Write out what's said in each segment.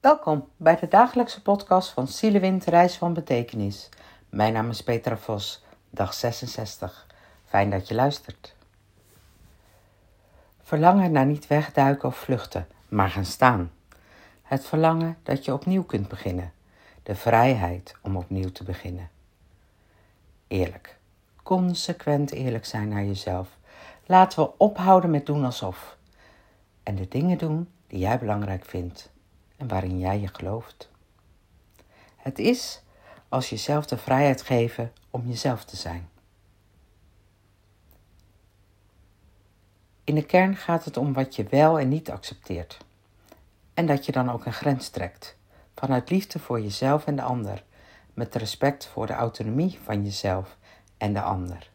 Welkom bij de dagelijkse podcast van Zielewind Reis van Betekenis. Mijn naam is Petra Vos, dag 66. Fijn dat je luistert. Verlangen naar niet wegduiken of vluchten, maar gaan staan. Het verlangen dat je opnieuw kunt beginnen. De vrijheid om opnieuw te beginnen. Eerlijk. Consequent eerlijk zijn naar jezelf. Laten we ophouden met doen alsof. En de dingen doen die jij belangrijk vindt en waarin jij je gelooft. Het is als jezelf de vrijheid geven om jezelf te zijn. In de kern gaat het om wat je wel en niet accepteert. En dat je dan ook een grens trekt, vanuit liefde voor jezelf en de ander, met respect voor de autonomie van jezelf en de ander.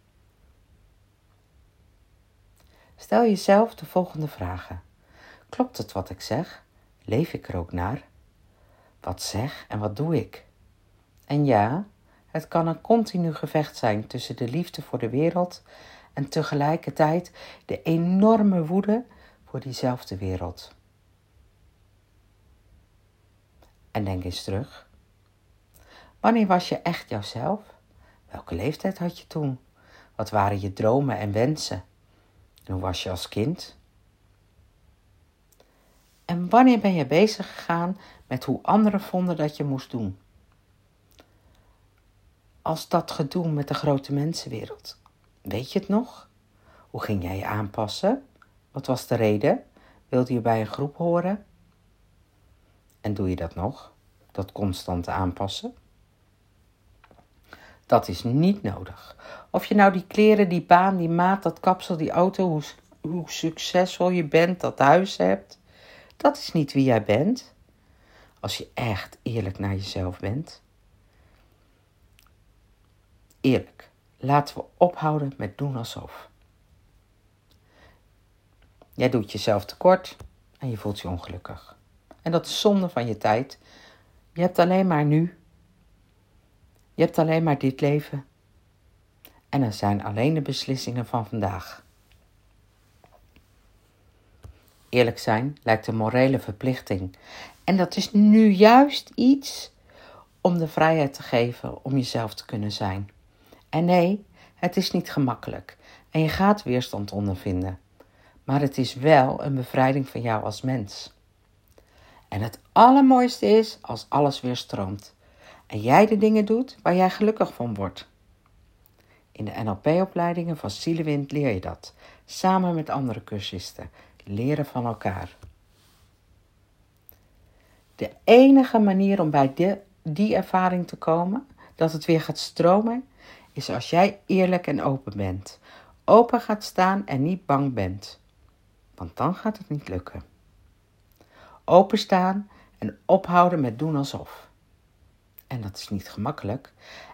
Stel jezelf de volgende vragen. Klopt het wat ik zeg? Leef ik er ook naar? Wat zeg en wat doe ik? En ja, het kan een continu gevecht zijn tussen de liefde voor de wereld en tegelijkertijd de enorme woede voor diezelfde wereld. En denk eens terug. Wanneer was je echt jouzelf? Welke leeftijd had je toen? Wat waren je dromen en wensen? En hoe was je als kind? En wanneer ben je bezig gegaan met hoe anderen vonden dat je moest doen? Als dat gedoe met de grote mensenwereld. Weet je het nog? Hoe ging jij je aanpassen? Wat was de reden? Wilde je bij een groep horen? En doe je dat nog? Dat constante aanpassen? Dat is niet nodig. Of je nou die kleren, die baan, die maat, dat kapsel, die auto, hoe, hoe succesvol je bent, dat huis hebt. Dat is niet wie jij bent. Als je echt eerlijk naar jezelf bent. Eerlijk. Laten we ophouden met doen alsof. Jij doet jezelf tekort en je voelt je ongelukkig. En dat is zonde van je tijd. Je hebt alleen maar nu. Je hebt alleen maar dit leven. En er zijn alleen de beslissingen van vandaag. Eerlijk zijn lijkt een morele verplichting. En dat is nu juist iets om de vrijheid te geven om jezelf te kunnen zijn. En nee, het is niet gemakkelijk en je gaat weerstand ondervinden. Maar het is wel een bevrijding van jou als mens. En het allermooiste is als alles weer stroomt en jij de dingen doet waar jij gelukkig van wordt. In de NLP-opleidingen van Zielewind leer je dat, samen met andere cursisten leren van elkaar. De enige manier om bij de, die ervaring te komen, dat het weer gaat stromen, is als jij eerlijk en open bent. Open gaat staan en niet bang bent. Want dan gaat het niet lukken. Openstaan en ophouden met doen alsof. En dat is niet gemakkelijk.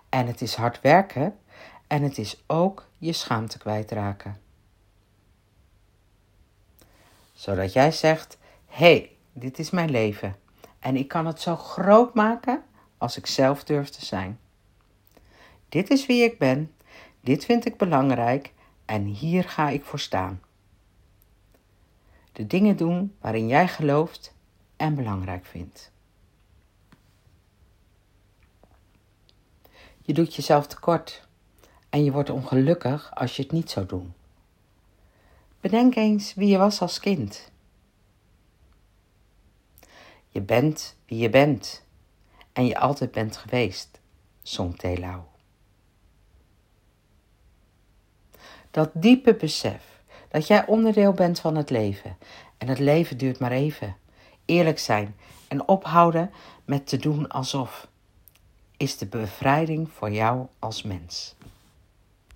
En het is hard werken. En het is ook je schaamte kwijtraken zodat jij zegt: hé, hey, dit is mijn leven en ik kan het zo groot maken als ik zelf durf te zijn. Dit is wie ik ben, dit vind ik belangrijk en hier ga ik voor staan. De dingen doen waarin jij gelooft en belangrijk vindt. Je doet jezelf tekort en je wordt ongelukkig als je het niet zou doen. Bedenk eens wie je was als kind. Je bent wie je bent en je altijd bent geweest, zong Telau. Dat diepe besef dat jij onderdeel bent van het leven en het leven duurt maar even. Eerlijk zijn en ophouden met te doen alsof is de bevrijding voor jou als mens.